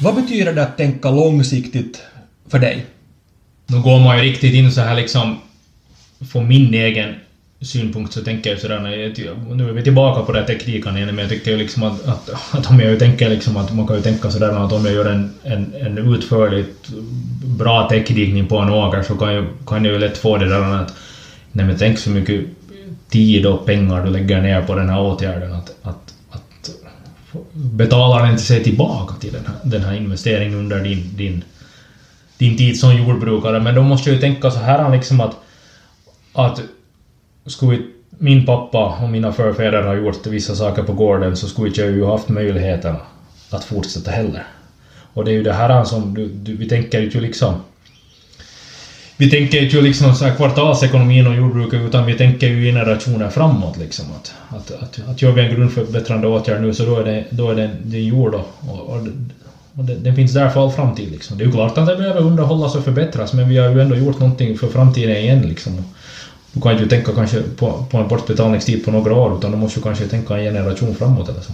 Vad betyder det att tänka långsiktigt för dig? Då går man ju riktigt in så här liksom... Från min egen synpunkt så tänker jag sådär, när jag, nu är vi tillbaka på det här tekniken igen, men jag tycker ju liksom att, att, att om jag ju tänker liksom att man kan ju tänka sådär att om jag gör en, en, en utförligt bra täckdikning på en åker så kan jag, kan jag ju lätt få det där att nej men tänk så mycket tid och pengar du lägger ner på den här åtgärden att, att betalar inte sig tillbaka till den här, den här investeringen under din, din, din tid som jordbrukare. Men då måste jag ju tänka så här liksom att, att skulle min pappa och mina förfäder ha gjort vissa saker på gården så skulle jag ju haft möjligheten att fortsätta heller. Och det är ju det här som du, du, vi tänker ju liksom vi tänker ju liksom så här kvartalsekonomin och jordbruket utan vi tänker ju generationer framåt liksom att, att, att, att gör vi en grundförbättrande åtgärd nu så då är det, då är det, det gjord och, och, och och den finns där för all framtid liksom. Det är ju klart att det behöver underhållas och förbättras men vi har ju ändå gjort någonting för framtiden igen liksom. Du kan ju tänka kanske på, på en bortbetalningstid på några år utan du måste ju kanske tänka en generation framåt eller så.